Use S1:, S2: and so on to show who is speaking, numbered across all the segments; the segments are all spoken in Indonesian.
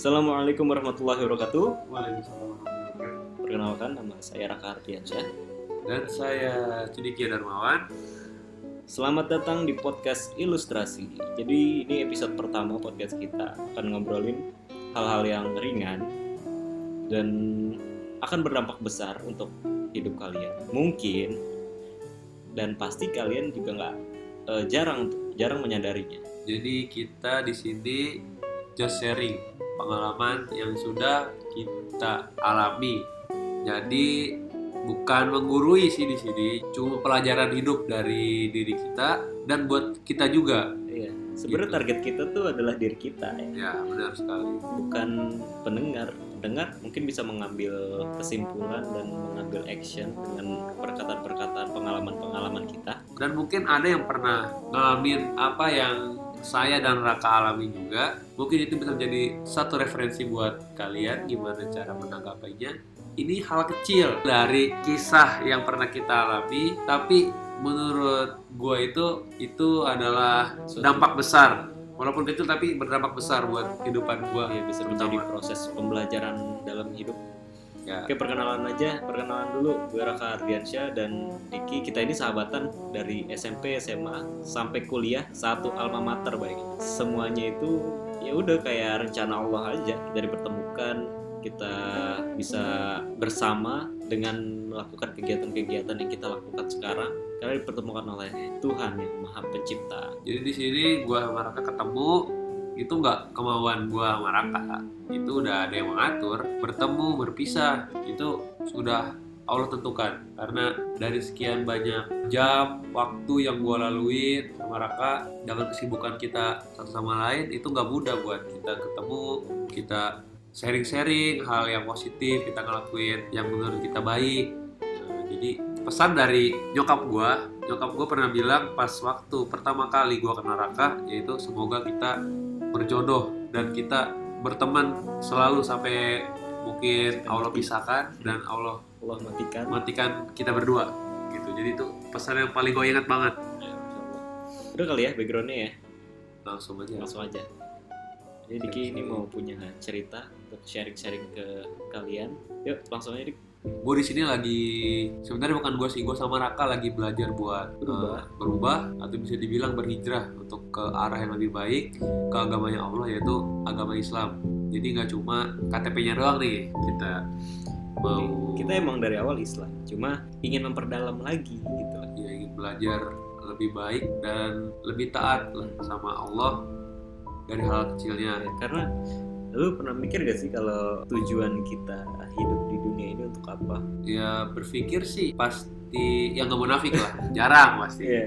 S1: Assalamualaikum warahmatullahi wabarakatuh.
S2: Waalaikumsalam warahmatullahi wabarakatuh.
S1: Perkenalkan nama saya Raka Ardiansyah.
S2: Dan saya Cendikia Darmawan.
S1: Selamat datang di podcast Ilustrasi. Jadi ini episode pertama podcast kita akan ngobrolin hal-hal yang ringan dan akan berdampak besar untuk hidup kalian. Mungkin dan pasti kalian juga nggak eh, jarang jarang menyadarinya.
S2: Jadi kita di sini just sharing pengalaman yang sudah kita alami. Jadi bukan menggurui sih di sini, cuma pelajaran hidup dari diri kita dan buat kita juga.
S1: Iya. Sebenarnya
S2: Gitu.
S1: target kita tuh adalah diri kita ya.
S2: Ya benar sekali.
S1: bukan pendengar pendengar mungkin bisa mengambil kesimpulan dan mengambil action dengan perkataan-perkataan pengalaman-pengalaman kita
S2: Dan mungkin ada yang pernah ngalamin apa yang saya dan Raka alami juga. Mungkin itu bisa menjadi satu referensi buat kalian gimana cara menanggapinya. Ini hal kecil dari kisah yang pernah kita alami, tapi menurut gue itu itu adalah dampak besar. Walaupun kecil tapi berdampak besar buat kehidupan gue.
S1: ya bisa menjadi proses pembelajaran dalam hidup
S2: Ya.
S1: oke perkenalan aja perkenalan dulu. Gue Raka Ardiansyah dan Diki. Kita ini sahabatan dari SMP SMA sampai kuliah satu alma mater baik. Semuanya itu ya udah kayak rencana Allah aja. Dari pertemukan kita bisa bersama dengan melakukan kegiatan-kegiatan yang kita lakukan sekarang. Karena dipertemukan oleh Tuhan yang Maha Pencipta.
S2: Jadi di sini gue sama Raka ketemu itu nggak kemauan gue sama Raka. Itu udah ada yang mengatur bertemu berpisah. Itu sudah Allah tentukan. Karena dari sekian banyak jam waktu yang gue lalui sama Raka dengan kesibukan kita satu sama lain itu nggak mudah buat kita ketemu kita sharing-sharing hal yang positif kita ngelakuin yang menurut kita baik. Nah, jadi pesan dari nyokap gue nyokap gue pernah bilang pas waktu pertama kali gue kenal Raka yaitu semoga kita berjodoh dan kita berteman selalu sampai mungkin Allah pisahkan dan Allah
S1: Allah matikan.
S2: matikan kita berdua gitu jadi itu pesan yang paling gue ingat banget
S1: Ya. Udah kali ya backgroundnya ya.
S2: langsung aja
S1: langsung aja jadi Diki ini mau punya cerita untuk sharing-sharing ke kalian yuk langsung aja Dik
S2: gue di sini lagi sebenarnya bukan gue sih gue sama Raka lagi belajar buat
S1: Berubah.
S2: eh, berubah. atau bisa dibilang berhijrah untuk ke arah yang lebih baik ke agamanya Allah yaitu agama Islam. Jadi nggak cuma KTP-nya doang nih kita mau
S1: kita emang dari awal Islam cuma ingin memperdalam lagi gitu.
S2: Ya ingin belajar lebih baik dan lebih taat lah sama Allah dari hal kecilnya.
S1: Ya, karena lu pernah mikir gak sih kalau tujuan kita hidup dunia ini untuk apa?
S2: Ya berpikir sih pasti yang nggak munafik lah. Jarang pasti.
S1: Iya.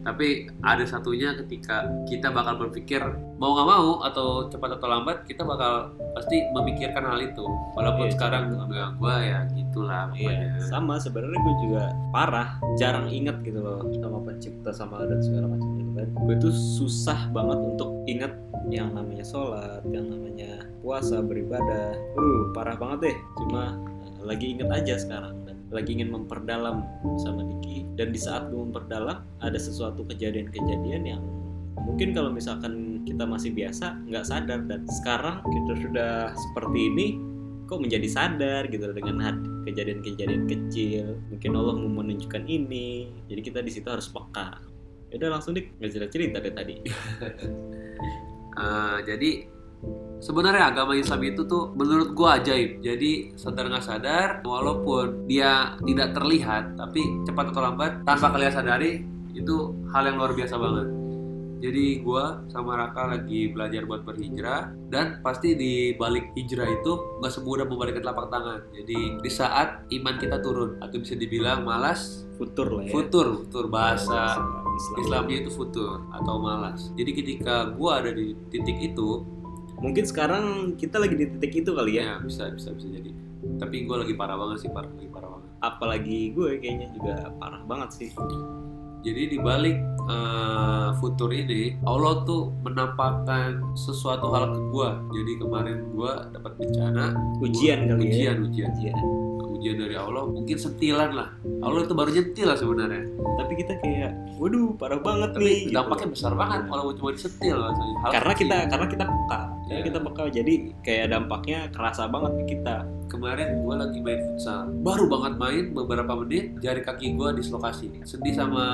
S2: tapi ada satunya ketika kita bakal berpikir mau nggak mau atau cepat atau lambat kita bakal pasti memikirkan hal itu. Walaupun
S1: Iya,
S2: sekarang udah gue ya gitulah
S1: Iya,
S2: pokoknya.
S1: sama. Sebenarnya gue juga parah, jarang ingat gitu loh sama pencipta sama dan segala macam gitu kan. Gue tuh susah banget untuk ingat yang namanya sholat, yang namanya puasa, beribadah. Uh, parah banget deh. Cuma eh, lagi inget aja sekarang lagi ingin memperdalam sama Diki. Dan di saat gue memperdalam, ada sesuatu kejadian-kejadian yang mungkin kalau misalkan kita masih biasa nggak sadar dan sekarang kita sudah seperti ini kok menjadi sadar gitu dengan kejadian-kejadian kecil mungkin Allah mau menunjukkan ini jadi kita di situ harus peka Ya udah langsung dik nggak cerita cerita deh tadi
S2: Eh, jadi sebenarnya agama Islam itu tuh menurut gua ajaib jadi sadar nggak sadar walaupun dia tidak terlihat tapi cepat atau lambat tanpa kalian sadari itu hal yang luar biasa banget jadi gua sama Raka lagi belajar buat berhijrah dan pasti di balik hijrah itu nggak semudah membalikkan telapak tangan jadi di saat iman kita turun atau bisa dibilang malas
S1: futur lah ya
S2: futur futur bahasa
S1: Islam.
S2: Islamnya itu futur atau malas. Jadi ketika gua ada di titik itu,
S1: mungkin sekarang kita lagi di titik itu kali ya
S2: ya bisa bisa bisa jadi. Tapi gua lagi parah banget sih, parah lagi parah banget.
S1: apalagi gue kayaknya juga parah banget sih
S2: Jadi di balik eh, futur ini, Allah tuh menampakkan sesuatu hal ke gua. Jadi kemarin gua dapat bencana,
S1: ujian kali ya
S2: ujian, ujian,
S1: ujian
S2: ujian dari Allah. Mungkin sentilan lah. Allah itu baru nyentil lah sebenarnya.
S1: tapi kita kayak waduh parah banget
S2: Tapi
S1: nih gitu.
S2: dampaknya besar banget kalau cuma disetil. Hal
S1: karena
S2: kecil.
S1: kita karena kita peka
S2: Iya.
S1: kita bakal jadi kayak dampaknya kerasa banget ke kita.
S2: Kemarin gue lagi main futsal baru banget main beberapa menit jari kaki gue dislokasi sedih sama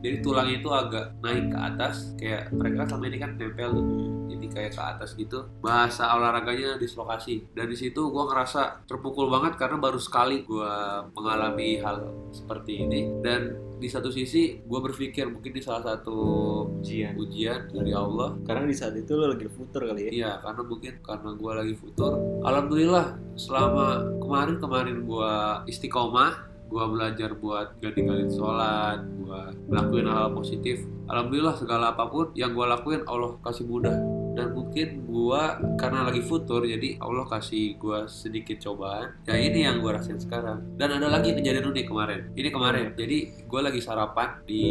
S2: jadi tulangnya itu agak naik ke atas kayak mereka kan sama ini kan nempel tuh jadi kayak ke atas gitu bahasa olahraganya dislokasi dan di situ gue ngerasa terpukul banget karena baru sekali gue mengalami hal seperti ini dan di satu sisi gue berpikir mungkin di salah satu
S1: Ujian.
S2: ujian dari Allah
S1: Karena di saat itu lo lagi futur kali ya.
S2: Iya, karena mungkin karena gue lagi futur. Alhamdulillah, selama kemarin-kemarin gue istiqomah, gue belajar buat gak tinggalin sholat, gue ngelakuin hal positif. Alhamdulillah segala apa pun yang gue lakuin Allah kasih mudah. Dan mungkin gue karena lagi futur, jadi Allah kasih gue sedikit cobaan. Ya ini yang gue rasain sekarang. Dan ada lagi kejadian unik kemarin. Ini kemarin, jadi gue lagi sarapan di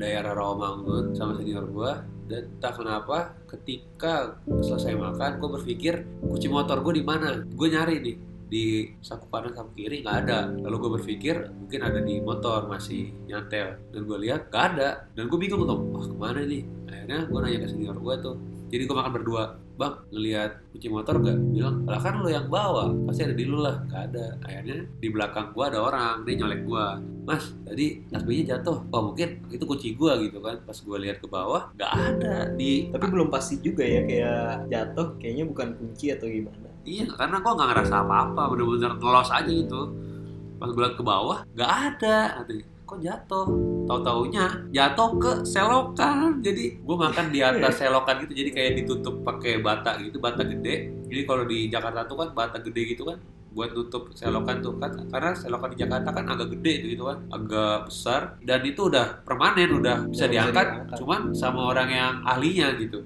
S2: daerah Rawamangun sama senior gue dan entah kenapa ketika selesai makan gue berpikir kunci motor gue di mana? Gue nyari nih di saku kanan saku kiri nggak ada. Lalu gue berpikir mungkin ada di motor masih nyantel. Dan gue lihat nggak ada. Dan gue bingung tuh wah ke mana nih? Akhirnya gue nanya ke senior gue tuh. Jadi gue makan berdua bang ngelihat kunci motor gak bilang lah kan lo yang bawa pasti ada di lu lah nggak ada akhirnya di belakang gue ada orang dia nyolek gue mas tadi tasbihnya jatuh wah mungkin itu kunci gue gitu kan pas gue lihat ke bawah nggak ada di
S1: Tapi belum pasti juga ya kayak jatuh kayaknya bukan kunci atau gimana.
S2: Iya, karena gue nggak ngerasa apa-apa, bener-bener ngelos aja gitu. Pas gue liat ke bawah, nggak ada. Katanya, kok jatuh? Tahu-taunya jatuh ke selokan. Jadi gue makan di atas selokan gitu, jadi kayak ditutup pakai bata gitu, bata gede. Jadi kalau di Jakarta tuh kan bata gede gitu kan, buat tutup selokan tuh kan karena selokan di Jakarta kan agak gede gitu kan agak besar dan itu udah permanen udah bisa
S1: Bisa
S2: diangkat
S1: diangkat.
S2: cuman sama orang yang ahlinya gitu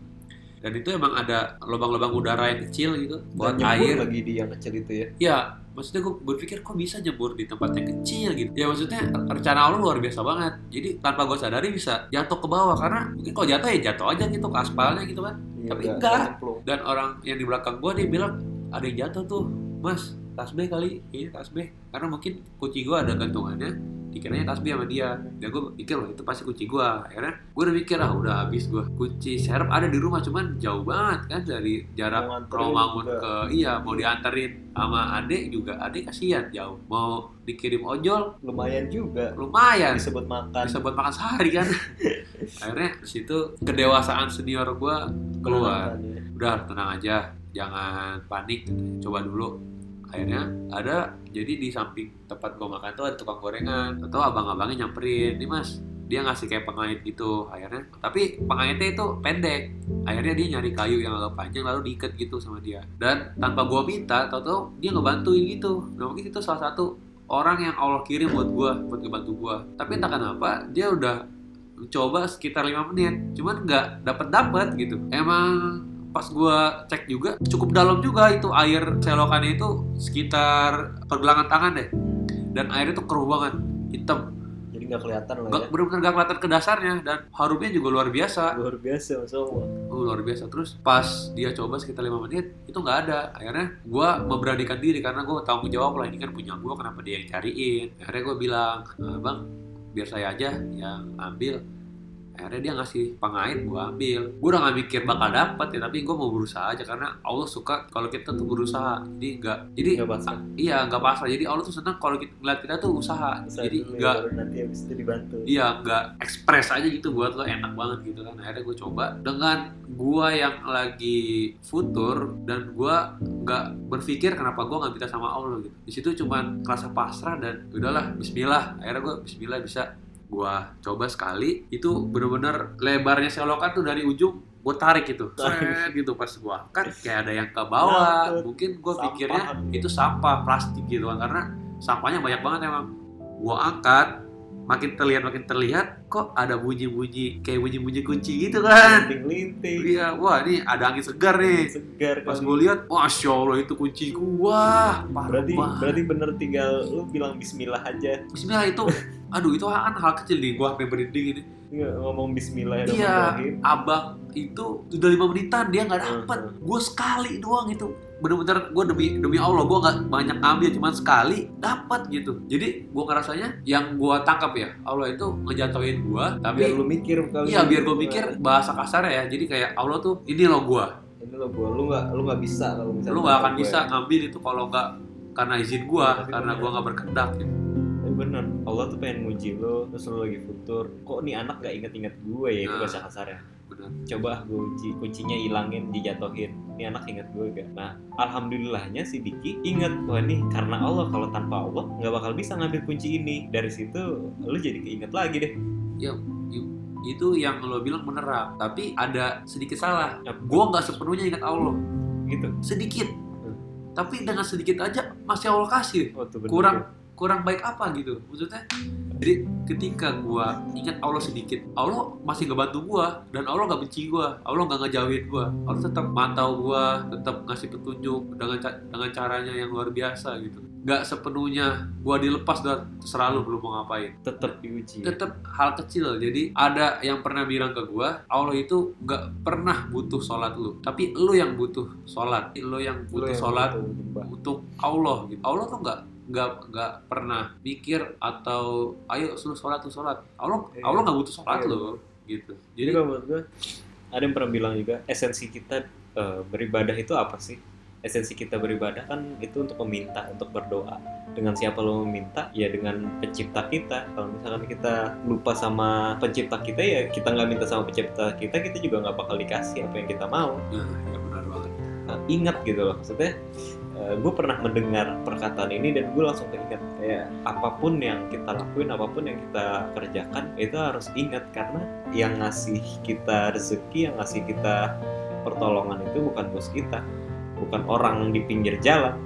S2: dan itu emang ada lubang-lubang udara yang kecil gitu buat
S1: Dan
S2: air.
S1: lagi di yang kecil itu ya.
S2: ya maksudnya gue berpikir kok bisa nyebur di tempat yang kecil gitu. Ya maksudnya rencana Allah luar biasa banget. Jadi tanpa gue sadari bisa jatuh ke bawah karena mungkin kalau jatuh ya jatuh aja gitu ke aspalnya gitu kan.
S1: Iya,
S2: Tapi
S1: nggak-
S2: enggak. dan orang yang di belakang gue dia bilang ada yang jatuh tuh mas tasbih kali. Iya tasbih karena mungkin kunci gue ada gantungannya. Dikiranya tasbih sama dia. Dan gue pikir wah itu pasti kunci gue akhirnya gue udah mikir ah udah habis gue kunci serep ada di rumah cuman jauh banget kan dari jarak
S1: juga.
S2: ke iya mau dianterin sama adek juga adek kasihan jauh. Mau dikirim ojol
S1: Lumayan juga.
S2: lumayan.
S1: Disebut makan.
S2: bisa buat makan sehari kan. Akhirnya di situ kedewasaan senior gue keluar.
S1: Ya.
S2: udah tenang aja. Jangan panik coba dulu akhirnya ada jadi di samping tempat gue makan tuh ada tukang gorengan. Atau abang-abangnya nyamperin nih mas dia ngasih kayak pengait gitu. Akhirnya tapi pengaitnya itu pendek. Akhirnya dia nyari kayu yang agak panjang lalu diikat gitu sama dia. Dan tanpa gue minta tau-tau dia ngebantuin gitu. Nah mungkin itu salah satu orang yang Allah kirim buat gue buat ngebantu gue tapi entah kenapa dia udah coba sekitar lima menit. Cuman nggak dapet dapet gitu. Emang pas gua cek juga cukup dalam juga itu air selokannya itu sekitar pergelangan tangan deh. Dan airnya tuh keruh banget hitam.
S1: Jadi nggak kelihatan lah
S2: nggak
S1: ya.
S2: bener-bener gak kelihatan ke dasarnya dan harumnya juga luar biasa.
S1: Luar biasa Mas Allah.
S2: Oh, luar biasa. Terus pas dia coba sekitar lima menit itu nggak ada. Akhirnya gua memberanikan diri karena gua tanggung jawab lah ini kan punya gua kenapa dia yang cariin? Akhirnya gua bilang "Eh, bang biar saya aja yang ambil akhirnya dia ngasih pengait gua ambil gua udah gak mikir bakal dapat ya tapi gua mau berusaha aja karena Allah suka kalau kita tuh berusaha jadi nggak jadi
S1: Nggak pasrah.
S2: iya nggak pasrah jadi Allah tuh senang kalau kita ngeliat kita tuh usaha
S1: Usaha
S2: jadi nggak
S1: baru nanti habis itu dibantu.
S2: Iya, nggak ekspres aja gitu buat lo enak banget gitu kan. Akhirnya gue coba dengan gua yang lagi futur dan gua nggak berpikir kenapa gua nggak minta sama Allah gitu. Di situ cuman kerasa pasrah dan udahlah Bismillah. Akhirnya gue Bismillah bisa gua coba sekali itu bener-bener lebarnya selokan tuh dari ujung gue tarik gitu, gitu pas gua angkat kayak ada yang ke bawah. Mungkin gue pikirnya itu sampah plastik gitu kan karena sampahnya banyak banget emang. Gua angkat makin terlihat makin terlihat kok ada bunyi-bunyi kayak bunyi-bunyi kunci gitu kan
S1: Linting-linting.
S2: iya wah ini ada angin segar nih
S1: Segar
S2: pas gue lihat masya allah itu kunci gua
S1: Berarti
S2: banget.
S1: berarti bener tinggal lu bilang Bismillah aja.
S2: Bismillah itu aduh itu kan hal kecil nih gua sampai berhenti gini
S1: Nggak ngomong Bismillah ya
S2: iya abang itu udah lima menitan dia nggak dapet
S1: Mhm.
S2: gue sekali doang itu bener-bener gue demi demi Allah gue nggak banyak ngambil cuman sekali dapat gitu jadi gue ngerasanya yang gue tangkap ya Allah itu ngejatuhin gue tapi
S1: Biar lu mikir kali.
S2: Iya biar gue mikir bahasa kasar ya jadi kayak Allah tuh ini loh gue
S1: ini lo gue lu nggak lu nggak bisa kalau misalnya
S2: lu nggak akan
S1: gue.
S2: bisa ngambil itu kalau nggak karena izin gua
S1: Tapi
S2: karena
S1: bener.
S2: gua nggak berkehendak gitu.
S1: Bener. Allah tuh pengen nguji lo terus lo lagi futur. Kok nih anak gak inget-inget gue ya? Itu
S2: Nah.
S1: bahasa kasarnya.
S2: benar
S1: coba gue uji kuncinya hilangin dijatuhin. Ini anak inget gue gak nah alhamdulillahnya si Diki inget wah nih karena Allah kalau tanpa Allah nggak bakal bisa ngambil kunci ini. Dari situ lo jadi keinget lagi deh.
S2: Itu yang lo bilang bener Ram. tapi ada sedikit salah. Gua nggak sepenuhnya ingat Allah.
S1: Gitu?
S2: Sedikit.
S1: Hmm.
S2: tapi dengan sedikit aja masih Allah kasih.
S1: Oh, bener
S2: kurang.
S1: tuh.
S2: Kurang baik apa gitu. Maksudnya jadi ketika gua ingat Allah sedikit Allah masih ngebantu gua dan Allah nggak benci gua Allah nggak ngejauhin gua. Allah tetap mantau gua tetap ngasih petunjuk dengan dengan caranya yang luar biasa gitu. Nggak sepenuhnya gua dilepas dan terserah lu belum mau ngapain.
S1: Tetap diuji.
S2: Tetap hal kecil. Jadi ada yang pernah bilang ke gua Allah itu nggak pernah butuh sholat lu. Tapi lu yang butuh sholat. Lu yang butuh
S1: yang
S2: sholat
S1: butuh
S2: untuk Allah gitu. Allah tuh nggak nggak nggak pernah mikir atau ayo lu sholat lu sholat. Allah
S1: Iya.
S2: Allah nggak butuh sholat
S1: Iya.
S2: lo gitu.
S1: Jadi
S2: Jadi
S1: kalau menurut gue ada yang pernah bilang juga esensi kita eh, beribadah itu apa sih? Esensi kita beribadah kan itu untuk meminta, untuk berdoa. Dengan siapa lo meminta? Ya dengan pencipta kita. Kalau misalkan kita lupa sama pencipta kita ya kita nggak minta sama pencipta kita, kita juga nggak bakal dikasih apa yang kita mau.
S2: nah, ya benar banget.
S1: Nah, ingat gitu loh maksudnya gue pernah mendengar perkataan ini dan gue langsung keinget kayak apa pun yang kita lakuin apa pun yang kita kerjakan itu harus ingat karena yang ngasih kita rezeki yang ngasih kita pertolongan itu bukan bos kita bukan orang di pinggir jalan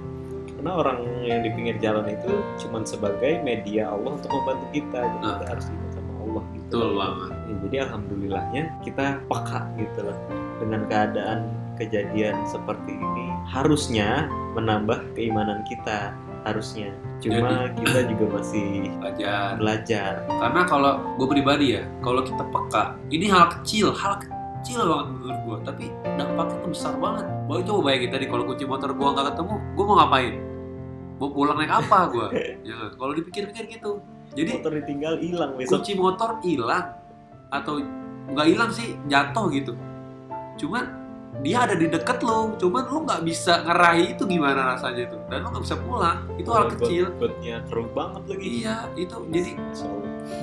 S1: karena orang yang di pinggir jalan itu cuman sebagai media Allah untuk membantu kita jadi
S2: Nah.
S1: kita harus ingat sama Allah gitu
S2: Betul banget.
S1: Ya, jadi alhamdulillahnya kita peka gitu loh dengan keadaan kejadian seperti ini harusnya menambah keimanan kita harusnya cuma kita juga masih
S2: Belajar.
S1: belajar
S2: Karena kalau gue pribadi ya, kalau kita peka, ini hal kecil, hal kecil banget menurut gue, tapi dampaknya tuh besar banget. Boy coba bayangin tadi kalau kunci motor gue nggak ketemu, gue mau ngapain? Mau pulang naik apa gue? ya kalau dipikir-pikir gitu. Jadi
S1: motor ditinggal hilang besok
S2: kunci motor hilang atau nggak hilang sih jatuh gitu cuman dia ada di deket lo cuman lo nggak bisa ngerahi itu gimana rasanya itu dan lo nggak bisa pulang itu hal kecil.
S1: botnya keruh banget lagi.
S2: Iya itu jadi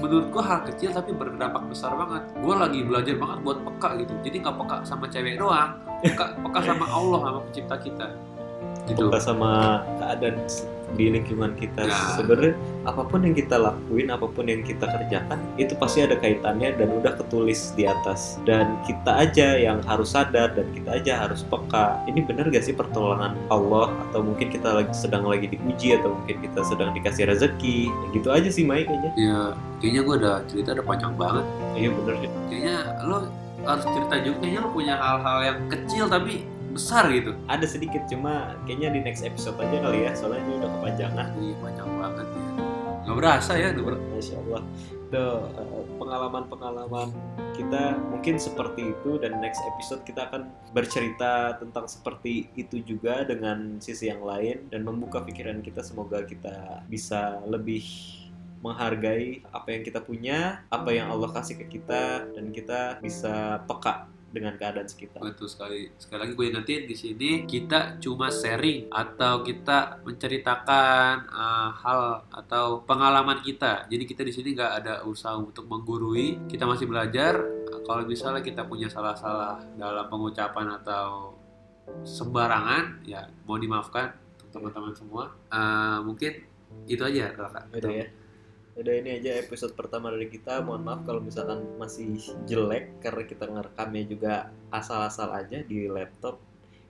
S2: menurut gua hal kecil tapi berdampak besar banget. Gua lagi belajar banget buat peka gitu jadi nggak peka sama cewek doang peka, peka sama Allah sama pencipta kita. Gitu.
S1: Peka sama keadaan di lingkungan kita.
S2: Ya.
S1: sebenarnya apa pun yang kita lakuin apa pun yang kita kerjakan itu pasti ada kaitannya dan udah ketulis di atas. Dan kita aja yang harus sadar dan kita aja harus peka. Ini benar gak sih pertolongan Allah? Atau mungkin kita lagi sedang lagi diuji atau mungkin kita sedang dikasih rezeki? Ya gitu aja sih Mai kayaknya.
S2: Ya kayaknya gua ada cerita ada panjang banget.
S1: Iya bener sih.
S2: Kayaknya lo harus cerita juga. Kayaknya lo punya hal-hal yang kecil tapi besar gitu.
S1: Ada sedikit cuma kayaknya di next episode aja kali ya soalnya ini udah kepanjangan
S2: Iya panjang banget ya. Gak berasa ya, udah ber-
S1: Masya Allah Tuh, pengalaman-pengalaman kita mungkin seperti itu dan next episode kita akan bercerita tentang seperti itu juga dengan sisi yang lain dan membuka pikiran kita semoga kita bisa lebih menghargai apa yang kita punya, apa yang Allah kasih ke kita dan kita bisa peka dengan keadaan sekitar.
S2: betul sekali. Sekali lagi gue ingetin di sini kita cuma sharing atau kita menceritakan uh, hal atau pengalaman kita. Jadi kita di sini nggak ada usaha untuk menggurui. Kita masih belajar. Kalau misalnya kita punya salah-salah dalam pengucapan atau sembarangan, ya mau dimaafkan untuk teman-teman semua. Uh, mungkin itu aja, kakak.
S1: Udah ya. Udah ini aja episode pertama dari kita. Mohon maaf kalau misalkan masih jelek karena kita ngerekamnya juga asal-asal aja di laptop.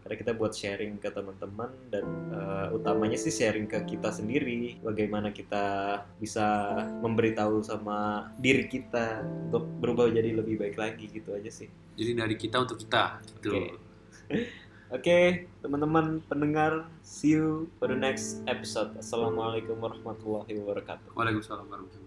S1: Karena kita buat sharing ke teman-teman dan eh, utamanya sih sharing ke kita sendiri. Bagaimana kita bisa memberitahu sama diri kita untuk berubah jadi lebih baik lagi gitu aja sih.
S2: Jadi dari kita untuk kita. Gitu.
S1: Oke. Oke, teman-teman pendengar, see you for the next episode. Assalamualaikum warahmatullahi wabarakatuh.
S2: Waalaikumsalam warahmatullahi wabarakatuh.